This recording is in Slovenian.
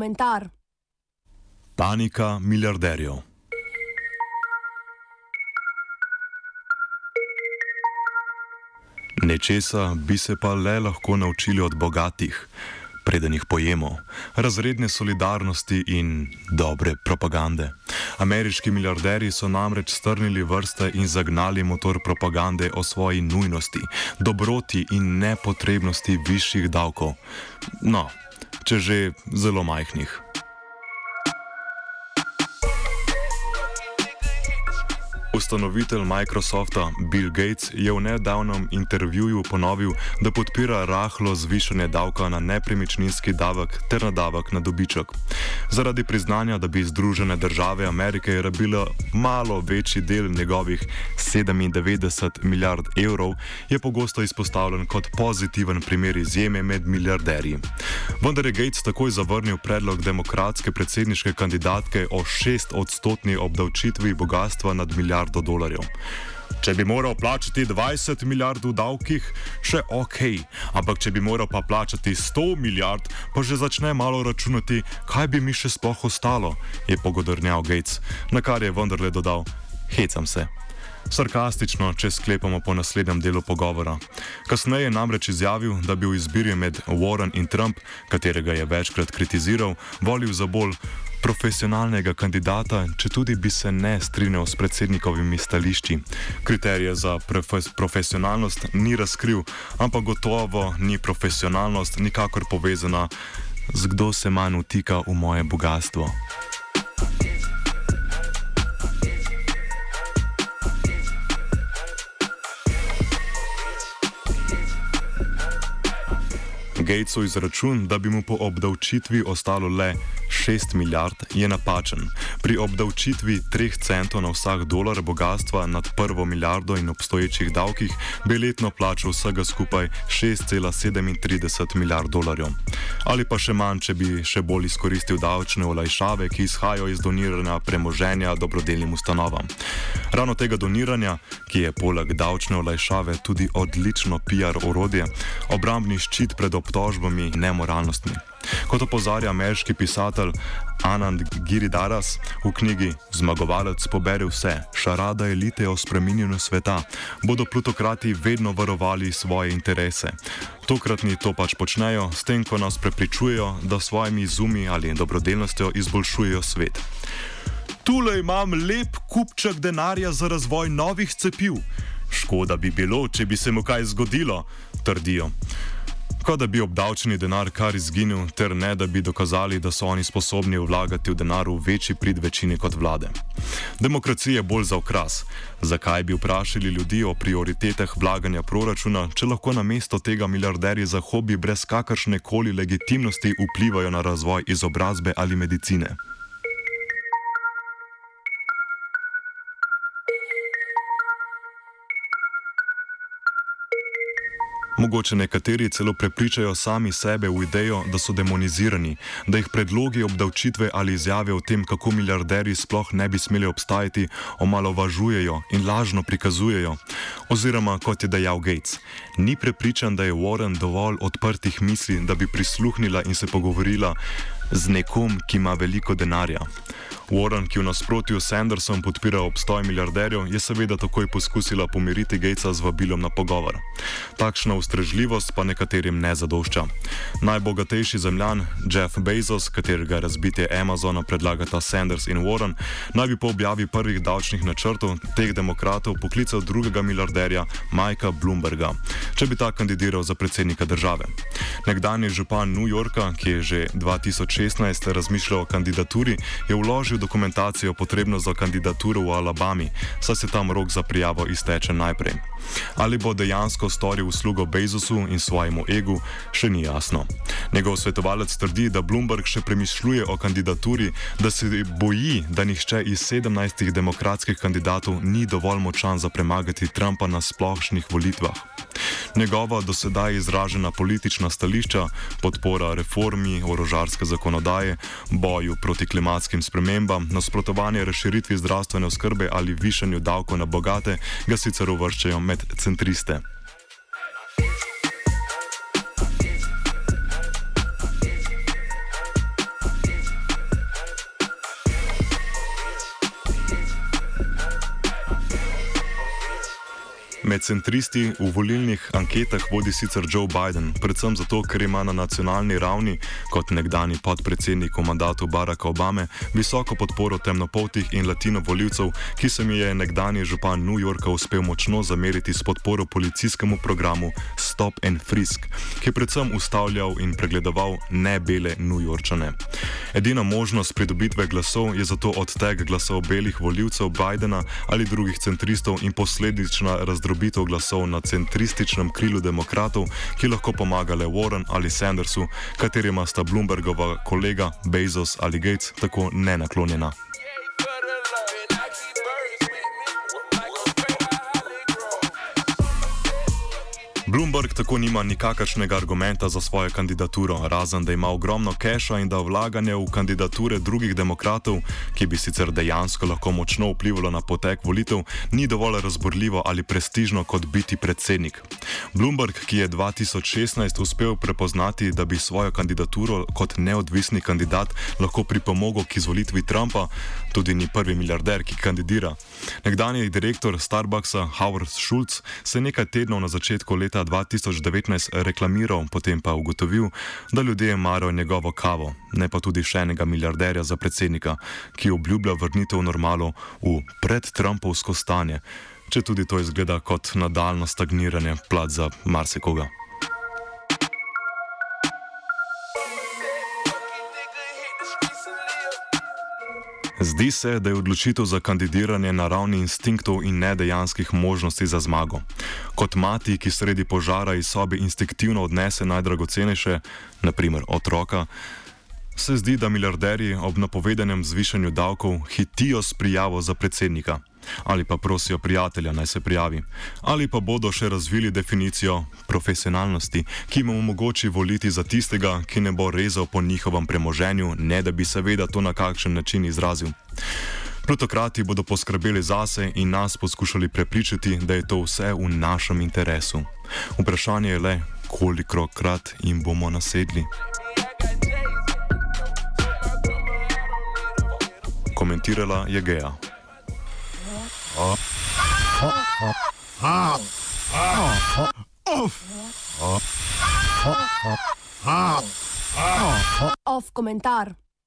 komentar. Panika milijarderjev. Nečesa bi se pa le lahko naučili od bogatih, preden jih pojemo, razredne solidarnosti in dobre propagande. Ameriški milijarderji so namreč strnili vrste in zagnali motor propagande o svoji nujnosti, dobroti in nepotrebnosti višjih davkov. No, če že zelo majhnih. Ustanovitelj Microsofta Bill Gates je v nedavnem intervjuju ponovil, da podpira rahlo zvišanje davka na nepremičninski davek ter na davek na dobiček. Zaradi priznanja, da bi Združene države Amerike rabile malo večji del njegovih 97 milijard evrov, je pogosto izpostavljen kot pozitiven primer izjeme med milijarderji. Vendar je Gates takoj zavrnil predlog demokratske predsedniške kandidatke o 6-odstotni obdavčitvi bogatstva nad milijardo milijardo dolarjev. Če bi moral plačati 20 milijard v davkih, še ok, ampak če bi moral pa plačati 100 milijard, pa že začne malo računati, kaj bi mi še sploh ostalo, je pogodrnjal Gates, na kar je vendarle dodal: Hecam se. Sarkastično, če sklepamo po naslednjem delu pogovora. Kasneje je namreč izjavil, da bi v izbiri med Warren in Trump, katerega je večkrat kritiziral, volil za bolj profesionalnega kandidata, če tudi bi se ne strinjal s predsednikovimi stališči. Kriterije za profesionalnost ni razkril, ampak gotovo ni profesionalnost nikakor povezana z kdo se manj utika v moje bogatstvo. Gatesov izračun, da bi mu po obdavčitvi ostalo le 6 milijard, je napačen. Pri obdavčitvi 3 centov na vsak dolar bogatstva nad prvo milijardo in obstoječih davkih bi letno plačal vsega skupaj 6,37 milijard dolarjev. Ali pa še manj, če bi še bolj izkoristil davčne olajšave, ki izhajajo iz doniranja premoženja dobrodelnim ustanovam. Ravno tega doniranja, ki je poleg davčne olajšave tudi odlično PR orodje, obrambni ščit pred obtožbami nemoralnostmi. Kot opozarja ameriški pisatelj Anand Giridaras v knjigi Zmagovalec pobere vse, šarada elite o spreminjanju sveta, bodo plutokrati vedno varovali svoje interese. Tokratni to pač počnejo, s tem, ko nas prepričujejo, da s svojimi izumi ali dobrodelnostjo izboljšujejo svet. Tule imam lep kupček denarja za razvoj novih cepiv. Škoda bi bilo, če bi se mu kaj zgodilo, trdijo kot da bi obdavčeni denar kar izginil, ter ne da bi dokazali, da so oni sposobni vlagati v denar v večji prid večini kot vlade. Demokracija je bolj za okras. Zakaj bi vprašali ljudi o prioritetah vlaganja proračuna, če lahko na mesto tega milijarderji za hobi brez kakršne koli legitimnosti vplivajo na razvoj izobrazbe ali medicine? Mogoče nekateri celo prepričajo sami sebe v idejo, da so demonizirani, da jih predlogi obdavčitve ali izjave o tem, kako milijarderji sploh ne bi smeli obstajati, omalovažujejo in lažno prikazujejo. Oziroma, kot je dejal Gates, ni prepričan, da je Warren dovolj odprtih misli, da bi prisluhnila in se pogovorila z nekom, ki ima veliko denarja. Warren, ki v nasprotju s Sandersom podpira obstoj milijarderjev, je seveda takoj poskusila pomiriti Gatesa z vabilom na pogovor. Takšna ustrežljivost pa nekaterim ne zadošča. Najbogatejši zemljan Jeff Bezos, katerega razbitje Amazona predlagata Sanders in Warren, naj bi po objavi prvih davčnih načrtov teh demokratov poklical drugega milijarderja Mikea Bloomberga, če bi ta kandidiral za predsednika države. Nekdanji župan New Yorka, ki je že 2016 razmišljal o kandidaturi, je vložil dokumentacijo potrebno za kandidaturo v Alabami, saj se tam rok za prijavo izteče najprej. Ali bo dejansko storil uslugo Bezosu in svojemu egu, še ni jasno. Njegov svetovalec trdi, da Bloomberg še premišljuje o kandidaturi, da se boji, da nihče iz 17 demokratskih kandidatov ni dovolj močan za premagati Trumpa na splošnih volitvah. Njegova dosedaj izražena politična stališča, podpora reformi orožarske zakonodaje, boju proti klimatskim spremembam, nasprotovanje razširitvi zdravstvene oskrbe ali višanju davkov na bogate, ga sicer uvrščajo med centriste. Med centristi v volilnih anketah vodi sicer Joe Biden, predvsem zato, ker ima na nacionalni ravni, kot nekdani podpredsednik v mandatu Baracka Obame, visoko podporo temnopoltih in latino voljivcev, ki se mi je nekdani župan New Yorka uspel močno zameriti s podporo policijskemu programu Stop and Frisk, ki je predvsem ustavljal in pregledoval nebele New Yorkčane. Edina možnost pridobitve glasov je zato odteg glasov belih voljivcev Bidena ali drugih centristov in posledična razdrobitev glasov na centrističnem krilu demokratov, ki lahko pomaga le Warren ali Sandersu, katerima sta Bloombergova kolega Bezos ali Gates tako nenaklonjena. Bloomberg tako nima nikakršnega argumenta za svojo kandidaturo, razen da ima ogromno keša in da vlaganje v kandidature drugih demokratov, ki bi sicer dejansko lahko močno vplivalo na potek volitev, ni dovolj razborljivo ali prestižno kot biti predsednik. Bloomberg, ki je 2016 uspel prepoznati, da bi svojo kandidaturo kot neodvisni kandidat lahko pripomogel k izvolitvi Trumpa, tudi ni prvi milijarder, ki kandidira. Nekdanji direktor Starbucksa Howard Schultz se nekaj tednov na začetku leta 2019 reklamiral, potem pa ugotovil, da ljudje marajo njegovo kavo, ne pa tudi še enega milijarderja za predsednika, ki obljublja vrnitev normalo v predtrumpovsko stanje, če tudi to izgleda kot nadaljno stagniranje plat za marsikoga. Zdi se, da je odločitev za kandidiranje na ravni instinktov in ne dejanskih možnosti za zmago. Kot mati, ki sredi požara iz sobe instinktivno odnese najdragocenejše, naprimer otroka, se zdi, da milijarderji ob napovedanem zvišanju davkov hitijo s prijavo za predsednika ali pa prosijo prijatelja naj se prijavi, ali pa bodo še razvili definicijo profesionalnosti, ki mu omogoči voliti za tistega, ki ne bo rezal po njihovem premoženju, ne da bi seveda to na kakšen način izrazil. Plutokrati bodo poskrbeli zase in nas poskušali prepričati, da je to vse v našem interesu. Vprašanje je le, koliko krat jim bomo nasedli. Komentirala je Geja. Off komentar.